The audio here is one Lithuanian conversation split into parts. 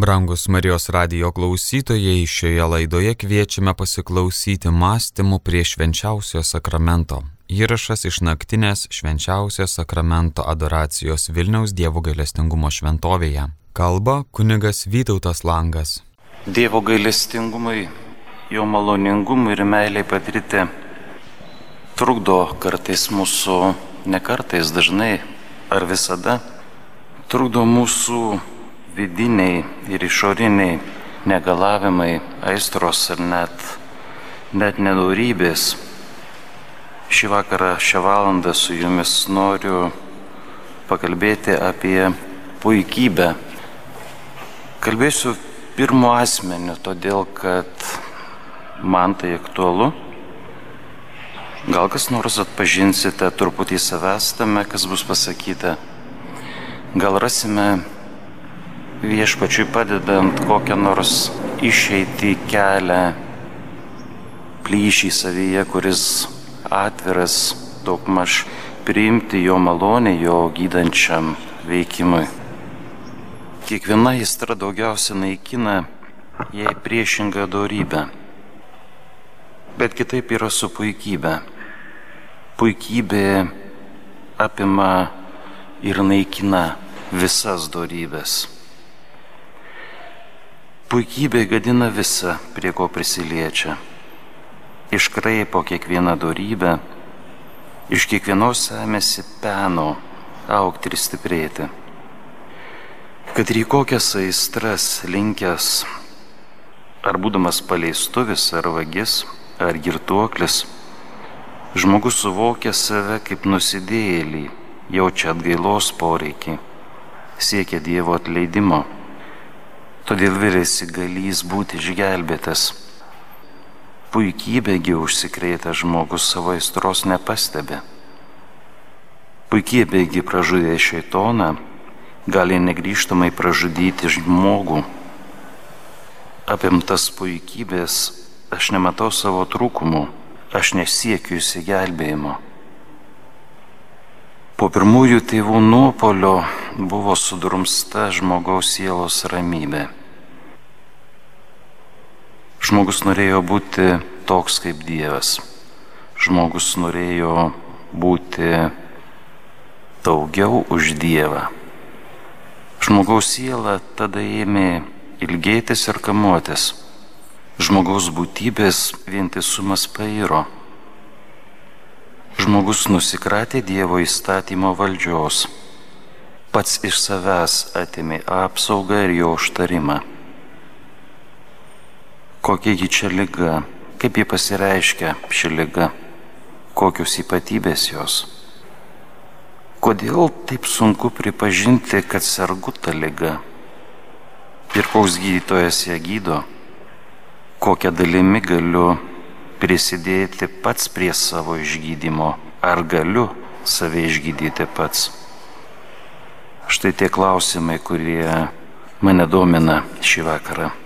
Brangus Marijos radijo klausytojai, šioje laidoje kviečiame pasiklausyti mąstymų prie švenčiausio sakramento. Įrašas iš naktinės švenčiausio sakramento adoracijos Vilniaus Dievo gailestingumo šventovėje. Kalba kunigas Vytautas Langas. Dievo gailestingumui, jo maloningumui ir meiliai patirti trukdo kartais mūsų, ne kartais dažnai ar visada, trukdo mūsų vidiniai ir išoriniai negalavimai, aistros ir net, net nedorybės. Šį vakarą, šią valandą su jumis noriu pakalbėti apie puikybę. Kalbėsiu pirmo asmeniu, todėl kad man tai aktualu. Gal kas nors atpažinsite truputį savęs tame, kas bus pasakyta. Gal rasime viešpačiui padedant kokią nors išeitį kelią, plyšį savyje, kuris atviras daugmaž priimti jo malonę, jo gydančiam veikimui. Kiekviena įstra daugiausia naikina jai priešingą darybę. Bet kitaip yra su puikybė. Puikybė apima ir naikina visas darybės. Puikybė gadina visą, prie ko prisiliečia. Iškraipo kiekvieną darybę, iš kiekvienos semėsi peno aukti ir stiprėti. Kad ir į kokias aistras linkęs, ar būdamas paleistuvis, ar vagis, ar girtuoklis, žmogus suvokia save kaip nusidėjėlį, jaučia atgailos poreikį, siekia Dievo atleidimo todėl vėlėsi galys būti išgelbėtas. Puikybėgi užsikrėtęs žmogus savo aistros nepastebi. Puikybėgi pražudė šeitoną, gali negryžtamai pražudyti žmogų. Apimtas puikybės aš nematau savo trūkumų, aš nesiekiu įsigelbėjimo. Po pirmųjų tėvų nuopolio buvo sudrumsta žmogaus sielos ramybė. Žmogus norėjo būti toks kaip Dievas. Žmogus norėjo būti daugiau už Dievą. Žmogaus siela tada ėmė ilgėtis ir kamuotis. Žmogaus būtybės vientisumas pairo. Žmogus nusikratė Dievo įstatymo valdžios. Pats iš savęs atimė apsaugą ir jo užtarimą kokia ji čia lyga, kaip ji pasireiškia ši lyga, kokios ypatybės jos. Kodėl taip sunku pripažinti, kad sergu tą lygą ir koks gydytojas ją gydo, kokią dalimi galiu prisidėti pats prie savo išgydymo, ar galiu save išgydyti pats. Štai tie klausimai, kurie mane domina šį vakarą.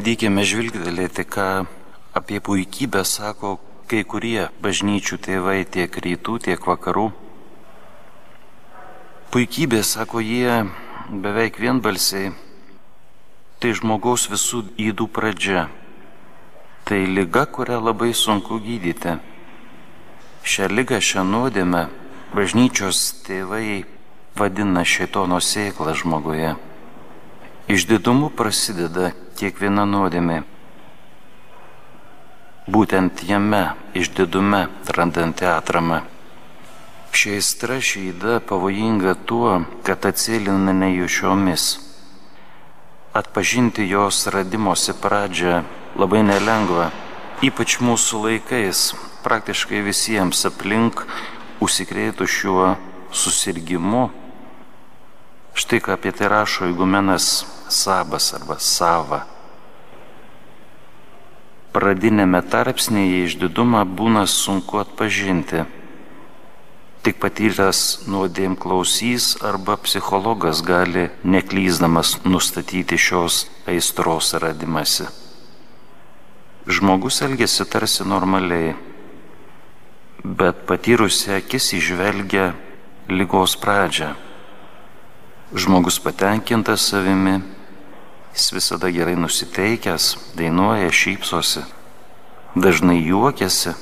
Pabandykime žvilgdėlėti, ką apie puikybę sako kai kurie bažnyčių tėvai tiek rytų, tiek vakarų. Puikybė, sako jie, beveik vienbalsiai, tai žmogaus visų įdų pradžia. Tai lyga, kurią labai sunku gydyti. Šią lygą, šią nuodėmę bažnyčios tėvai vadina šeitono sėklą žmoguje. Išdidumu prasideda kiekviena nuodėmė. Būtent jame, išdidume, randanti atramą. Ši aistra šeida pavojinga tuo, kad atsėlina nejušiomis. Atpažinti jos radimosi pradžią labai nelengva, ypač mūsų laikais, praktiškai visiems aplink užsikrėtų šiuo susirgymu. Štai ką apie tai rašo įgumenas Sabas arba Sava. Pradinėme tarpsnėje išdidumą būna sunku atpažinti. Tik patyręs nuodėm klausys arba psichologas gali neklyzdamas nustatyti šios aistros radimasi. Žmogus elgesi tarsi normaliai, bet patyrusi akis išvelgia lygos pradžią. Žmogus patenkintas savimi, jis visada gerai nusiteikęs, dainuoja, šypsosi, dažnai juokiasi,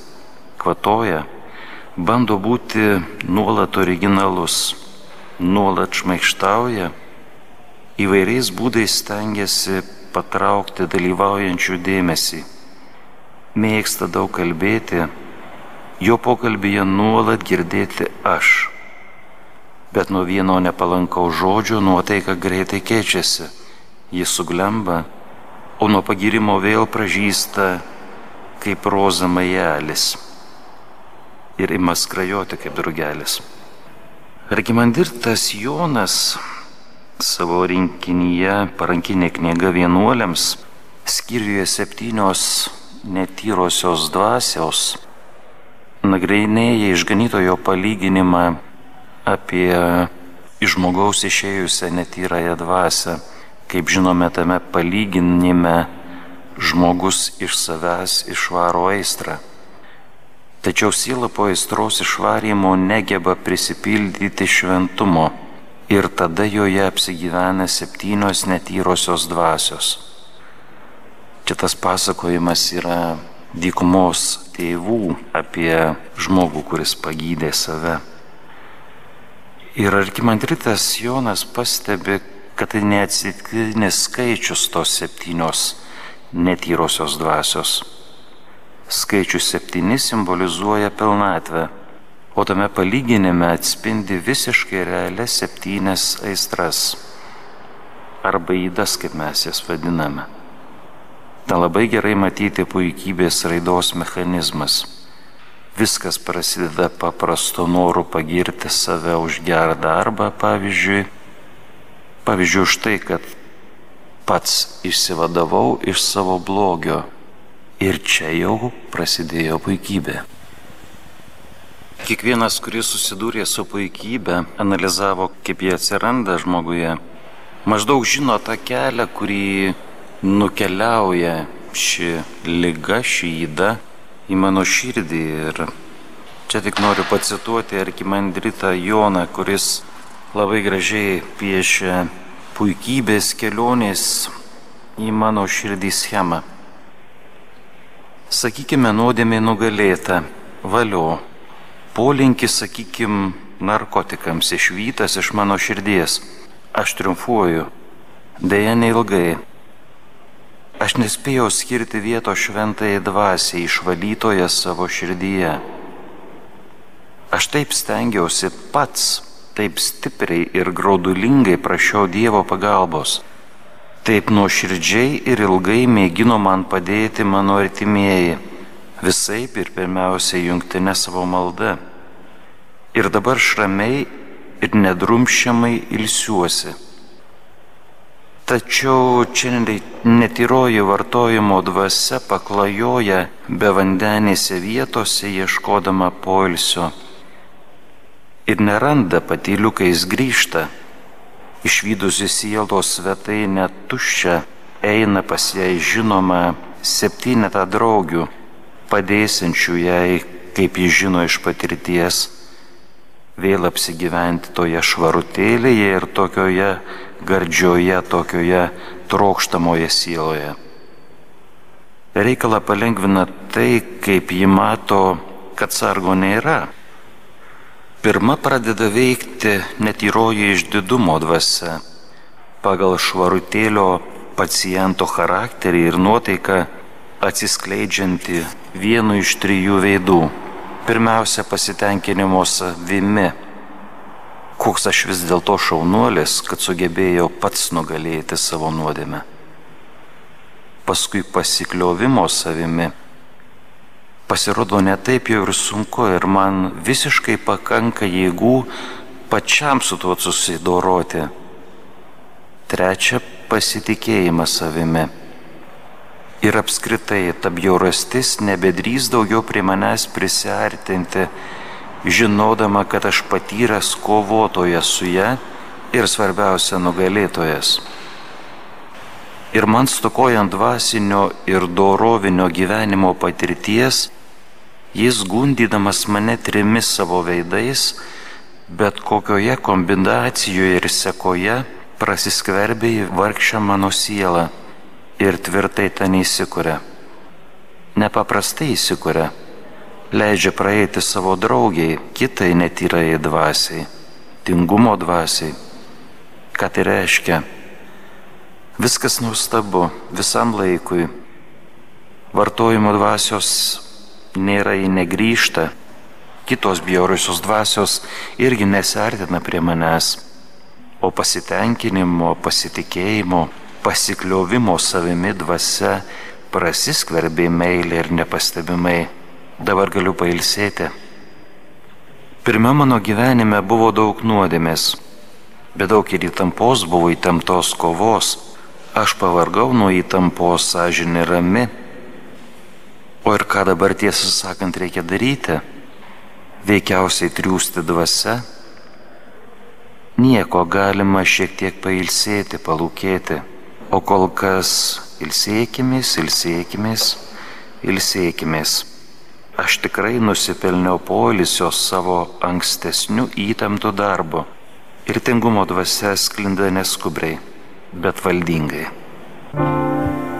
kvatoja, bando būti nuolat originalus, nuolat šmaištauja, įvairiais būdais stengiasi patraukti dalyvaujančių dėmesį, mėgsta daug kalbėti, Jo pokalbėje nuolat girdėti aš. Bet nuo vieno nepalankaus žodžio nuotaika greitai keičiasi. Jis suglemba, o nuo pagirimo vėl pražįsta kaip roza majelis ir ima skrajoti kaip drugelis. Argimandirtas Jonas savo rinkinyje parankinė knyga vienuoliams skyriuje septynios netyrosios dvasios nagrinėja išganytojo palyginimą apie iš žmogaus išėjusią netyrąją dvasę. Kaip žinome, tame palyginime žmogus iš savęs išvaro aistrą. Tačiau siela po aistros išvarimo negeba prisipildyti šventumo ir tada joje apsigyvena septynios netyrosios dvasios. Čia tas pasakojimas yra dykumos tėvų apie žmogų, kuris pagydė save. Ir arkimandritas Jonas pastebi, kad tai neatsitiktinis skaičius tos septynios netyrosios dvasios. Skaičius septyni simbolizuoja pilnatvę, o tame palyginime atspindi visiškai realias septynes aistras arba įdas, kaip mes jas vadiname. Ta labai gerai matyti puikybės raidos mechanizmas. Viskas prasideda paprasto noru pagirti save už gerą darbą, pavyzdžiui. Pavyzdžiui, už tai, kad pats išsivadavau iš savo blogio. Ir čia jau prasidėjo puikybė. Kiekvienas, kuris susidūrė su puikybė, analizavo, kaip jie atsiranda žmoguje, maždaug žino tą kelią, kurį nukeliauja ši lyga, ši įda į mano širdį. Ir čia tik noriu pacituoti arkimandritą Joną, kuris labai gražiai piešia puikybės kelionės į mano širdį schemą. Sakykime, nuodėmė nugalėta, valio, polinkis, sakykim, narkotikams išvytas iš mano širdies. Aš triumfuoju, dėja neilgai Aš nespėjau skirti vieto šventai dvasiai išvalytoje savo širdyje. Aš taip stengiausi pats, taip stipriai ir graudulingai prašiau Dievo pagalbos. Taip nuoširdžiai ir ilgai mėgino man padėti mano artimieji, visai ir pirmiausia jungtinė savo malda. Ir dabar šramiai ir nedrumšiamai ilsiuosi Tačiau čia netyroji vartojimo dvasia paklajoja be vandenėse vietose ieškodama poilsio ir neranda patyliukais grįžta. Išvykusi sielos svetai netuščia, eina pas jai žinoma septynetą draugių, padėsinčių jai, kaip ji žino iš patirties, vėl apsigyventi toje švarutėlėje ir tokioje gardžioje, tokioje trokštamoje sieloje. Reikalą palengvina tai, kaip ji mato kad sargo nėra. Pirma pradeda veikti netyroji išdidumo dvasia, pagal švarutėlio paciento charakterį ir nuotaiką atsiskleidžianti vienu iš trijų veidų. Pirmiausia, pasitenkinimo savimi. Koks aš vis dėlto šaunuolis, kad sugebėjau pats nugalėti savo nuodėmę. Paskui pasikliovimo savimi. Pasirodo, netaip jau ir sunku ir man visiškai pakanka jėgų pačiam su tuo susidoroti. Trečia, pasitikėjimas savimi ir apskritai ta bjaurastis nebedrys daugiau prie manęs prisartinti, žinodama, kad aš patyręs kovotojas su ją ir svarbiausia nugalėtojas. Ir man stokojant dvasinio ir dorovinio gyvenimo patirties, jis gundydamas mane trimis savo veidais, bet kokioje kombinacijoje ir sekoje prasiskverbė į vargšę mano sielą ir tvirtai ten įsikuria. Nepaprastai įsikuria, leidžia praeiti savo draugiai, kitai netyrai dvasiai, tingumo dvasiai. Ką tai reiškia? Viskas nuostabu visam laikui. Vartojimo dvasios nėra į negryžtą, kitos bjaurusios dvasios irgi nesartina prie manęs, o pasitenkinimo, pasitikėjimo, pasikliovimo savimi dvasia prasiskverbė meilė ir nepastebimai. Dabar galiu pailsėti. Pirmia mano gyvenime buvo daug nuodėmės, bet daug ir įtampos buvo įtemptos kovos. Aš pavargau nuo įtampos, sąžinė rami. O ir ką dabar tiesą sakant reikia daryti? Veikiausiai triūsti dvasia. Nieko galima šiek tiek pailsėti, palūkėti. O kol kas ilsėkimės, ilsėkimės, ilsėkimės. Aš tikrai nusipelniau polisio savo ankstesnių įtamtų darbo ir tingumo dvasia sklinda neskubriai, bet valdingai. Santa Moș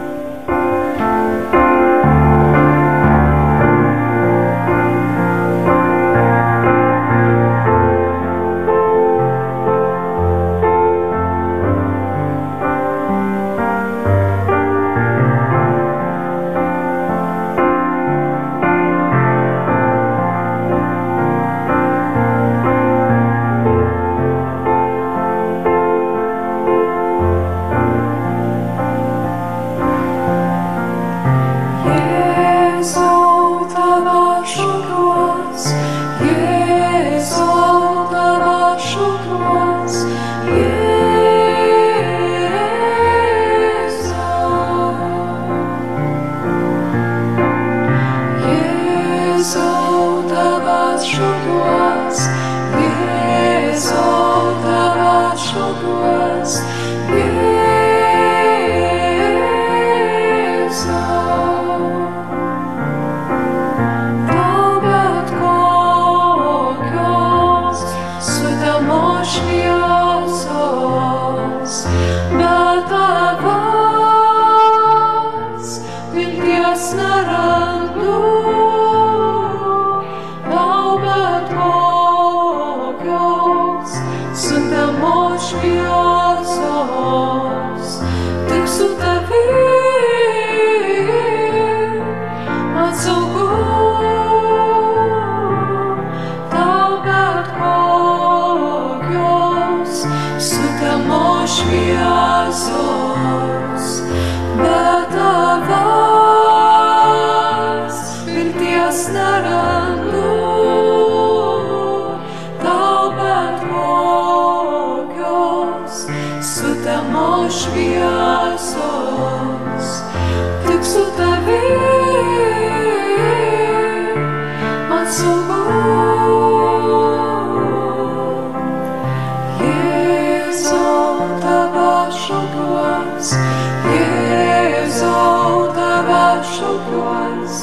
shook once.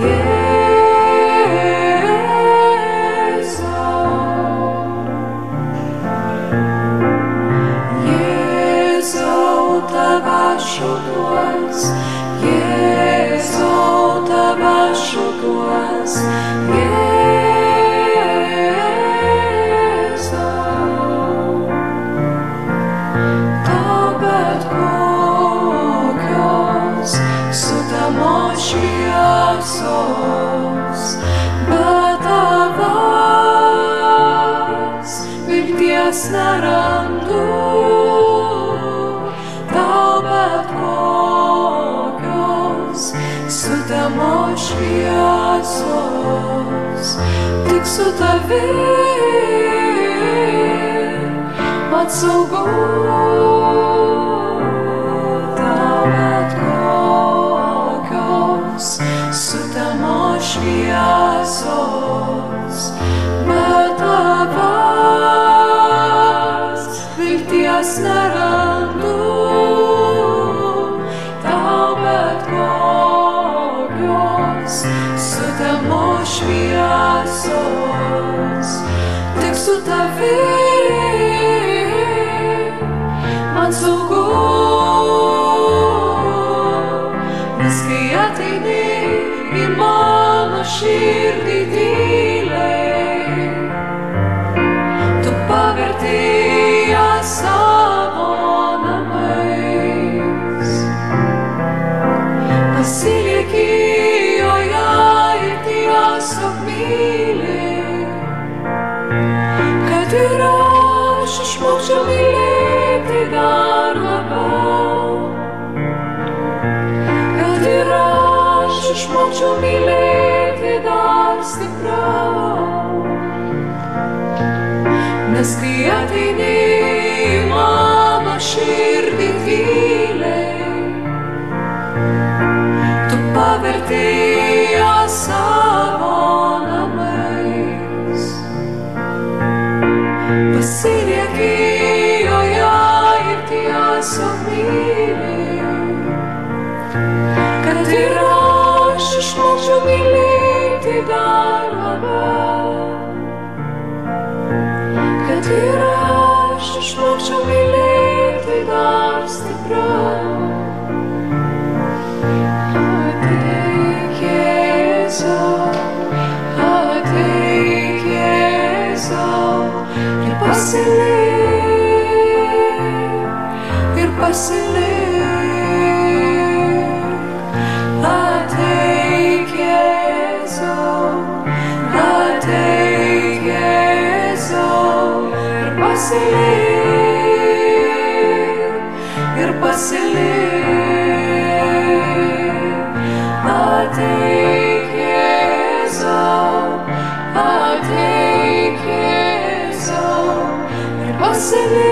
Yeah. nerandu tau bet kokios sutemo šviesos, tik su tavimi atsaugu. Sutamo šviesos. us. Martini. pasilik ir pasilik. Ateik, Jėzau, ateik, Jėzau ir pasilik.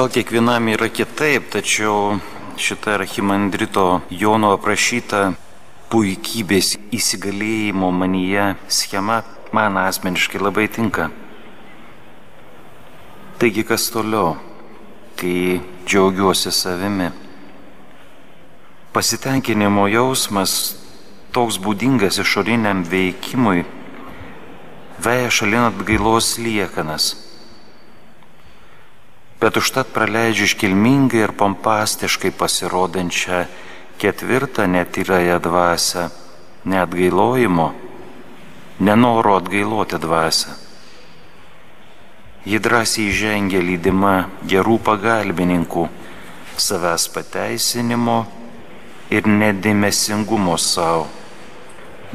gal kiekvienam yra kitaip, tačiau šita Archimandrito Jono aprašyta puikybės įsigalėjimo manyje schema man asmeniškai labai tinka. Taigi kas toliau, kai džiaugiuosi savimi? Pasitenkinimo jausmas toks būdingas išoriniam veikimui veja šalin atgailos liekanas bet užtat praleidžiu iškilmingai ir pompastiškai pasirodančią ketvirtą netyrąją dvasę, neatgailojimo, nenoro atgailoti dvasę. Ji drąsiai žengia lydima gerų pagalbininkų, savęs pateisinimo ir nedėmesingumo savo.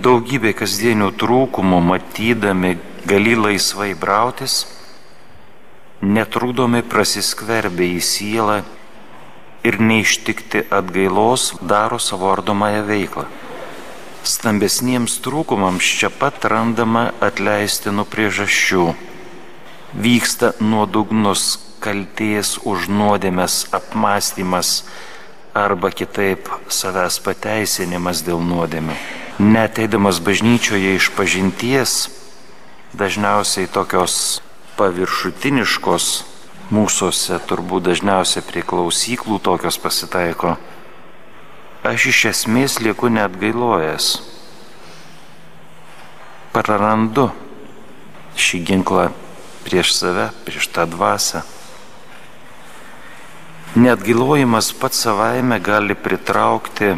Daugybė kasdienių trūkumų matydami gali laisvai brautis netrūdomi prasiskverbia į sielą ir neištikti atgailos daro savo ardomąją veiklą. Stambesniems trūkumams čia pat randama atleistinų priežasčių. Vyksta nuodugnus kalties už nuodėmės apmąstymas arba kitaip savęs pateisinimas dėl nuodėmių. Neteidamas bažnyčioje iš pažinties, dažniausiai tokios paviršutiniškos, mūsųse turbūt dažniausiai prie klausyklų tokios pasitaiko, aš iš esmės lieku net gailojęs. Prarandu šį ginklą prieš save, prieš tą dvasę. Net gilojimas pats savaime gali pritraukti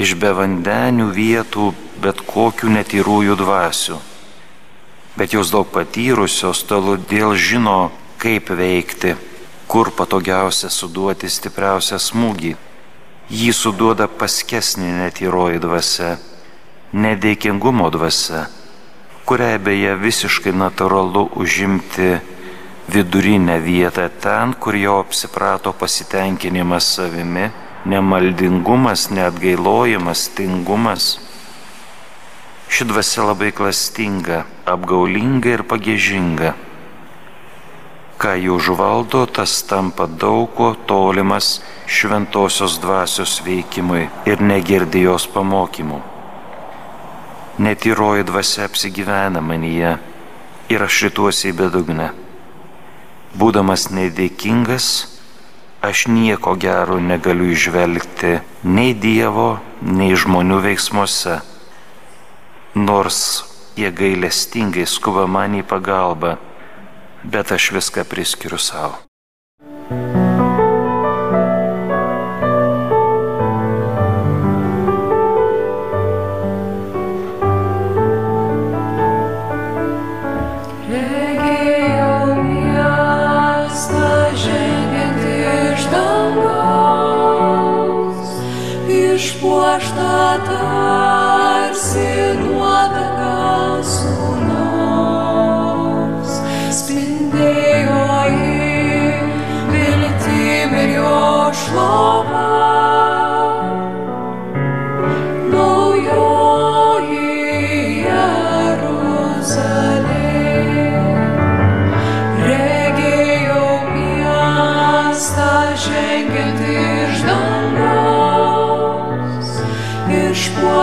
iš bevandenių vietų bet kokių netyrųjų dvasių. Bet jos daug patyrusios, todėl žino, kaip veikti, kur patogiausia suduoti stipriausią smūgį. Jį suduoda paskesnė netyroji dvasia, nedėkingumo dvasia kuriai beje visiškai natūralu užimti vidurinę vietą ten, kur jo apsiprato pasitenkinimas savimi, nemaldingumas, neatgailojimas, tingumas. Ši dvasia labai klastinga, apgaulinga ir pagėžinga. Ką jų užvaldo, tas tampa daug ko tolimas šventosios dvasios veikimui ir negirdi jos pamokymų netyroji dvasia apsigyvena manyje ir aš rytuosi į bedugnę. Būdamas nedėkingas, aš nieko gero negaliu išvelgti nei Dievo, nei žmonių veiksmuose, nors jie gailestingai skuba man į pagalbą, bet aš viską priskiriu savo.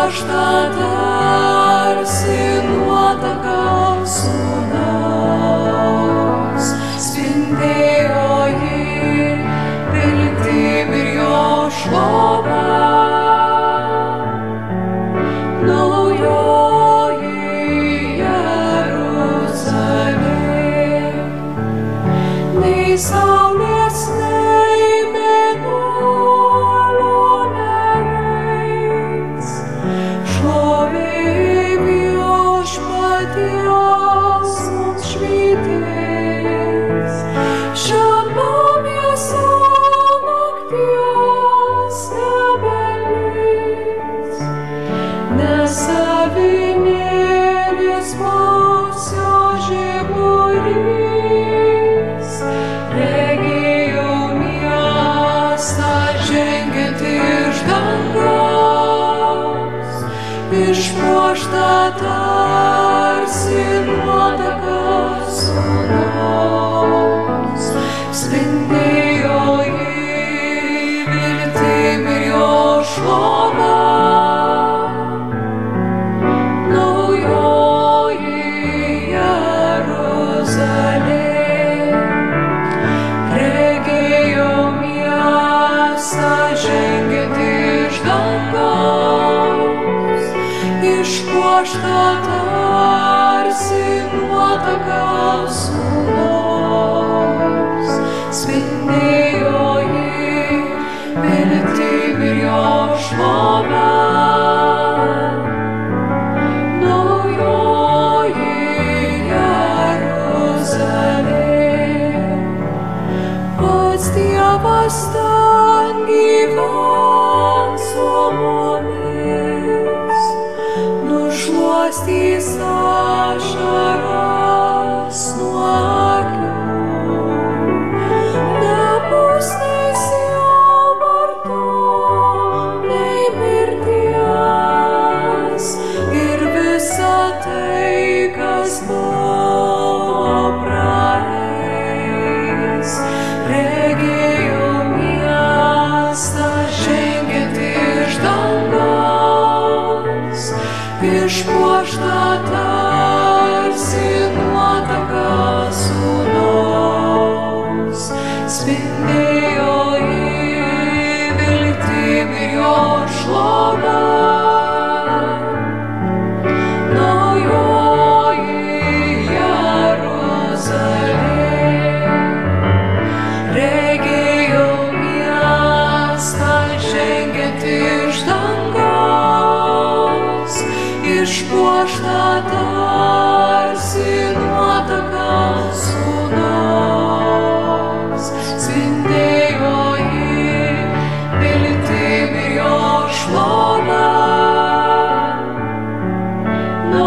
что-то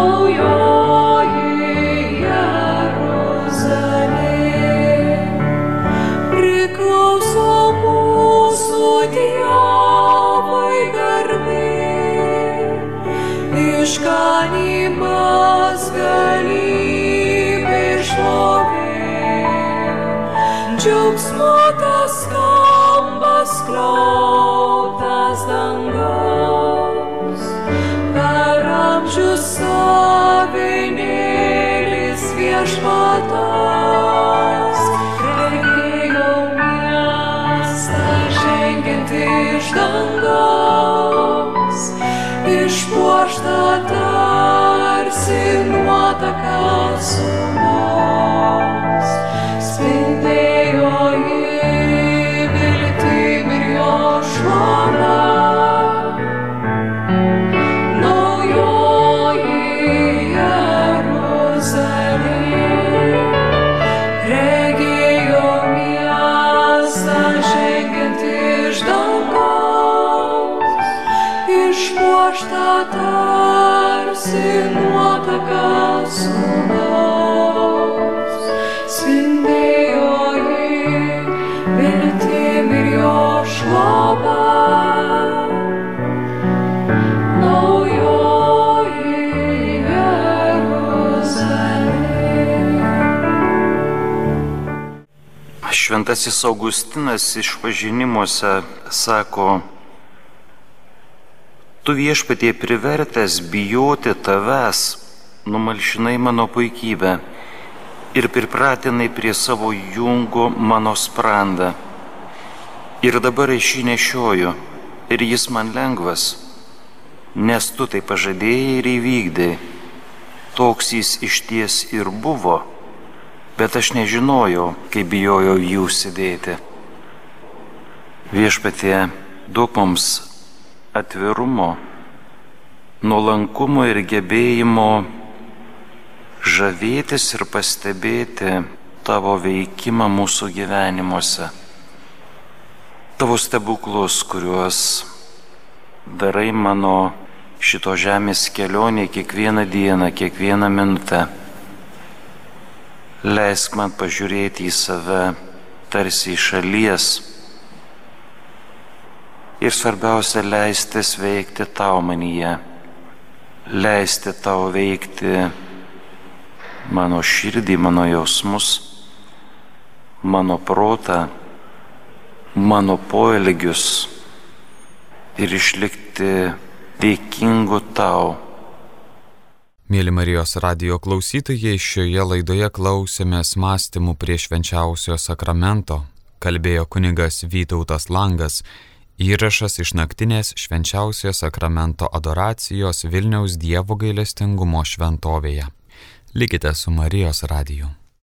know your Šventasis Augustinas išpažinimuose sako, Tu viešpatie privertęs bijoti tavęs, numalšinai mano puikybę ir pripratinai prie savo jungo mano sprandą. Ir dabar aš jį nešioju ir jis man lengvas, nes tu tai pažadėjai ir įvykdai. Toks jis iš ties ir buvo, bet aš nežinojau, kaip bijojau jį užsidėti. Viešpatie, duok mums atvirumo, nuolankumo ir gebėjimo žavėtis ir pastebėti tavo veikimą mūsų gyvenimuose. Tavo stebuklus, kuriuos darai mano šito žemės kelionė kiekvieną dieną, kiekvieną minutę. Leisk man pažiūrėti į save tarsi iš šalies ir svarbiausia leistis veikti tau manyje, leisti tau veikti mano širdį, mano jausmus, mano protą, mano poelgius ir išlikti dėkingu tau. Mėly Marijos radio klausytojai, šioje laidoje klausėmės mąstymų prie švenčiausio sakramento. Kalbėjo kunigas Vytautas Langas, įrašas iš naktinės švenčiausio sakramento adoracijos Vilniaus Dievo gailestingumo šventovėje. Likite su Marijos radiju.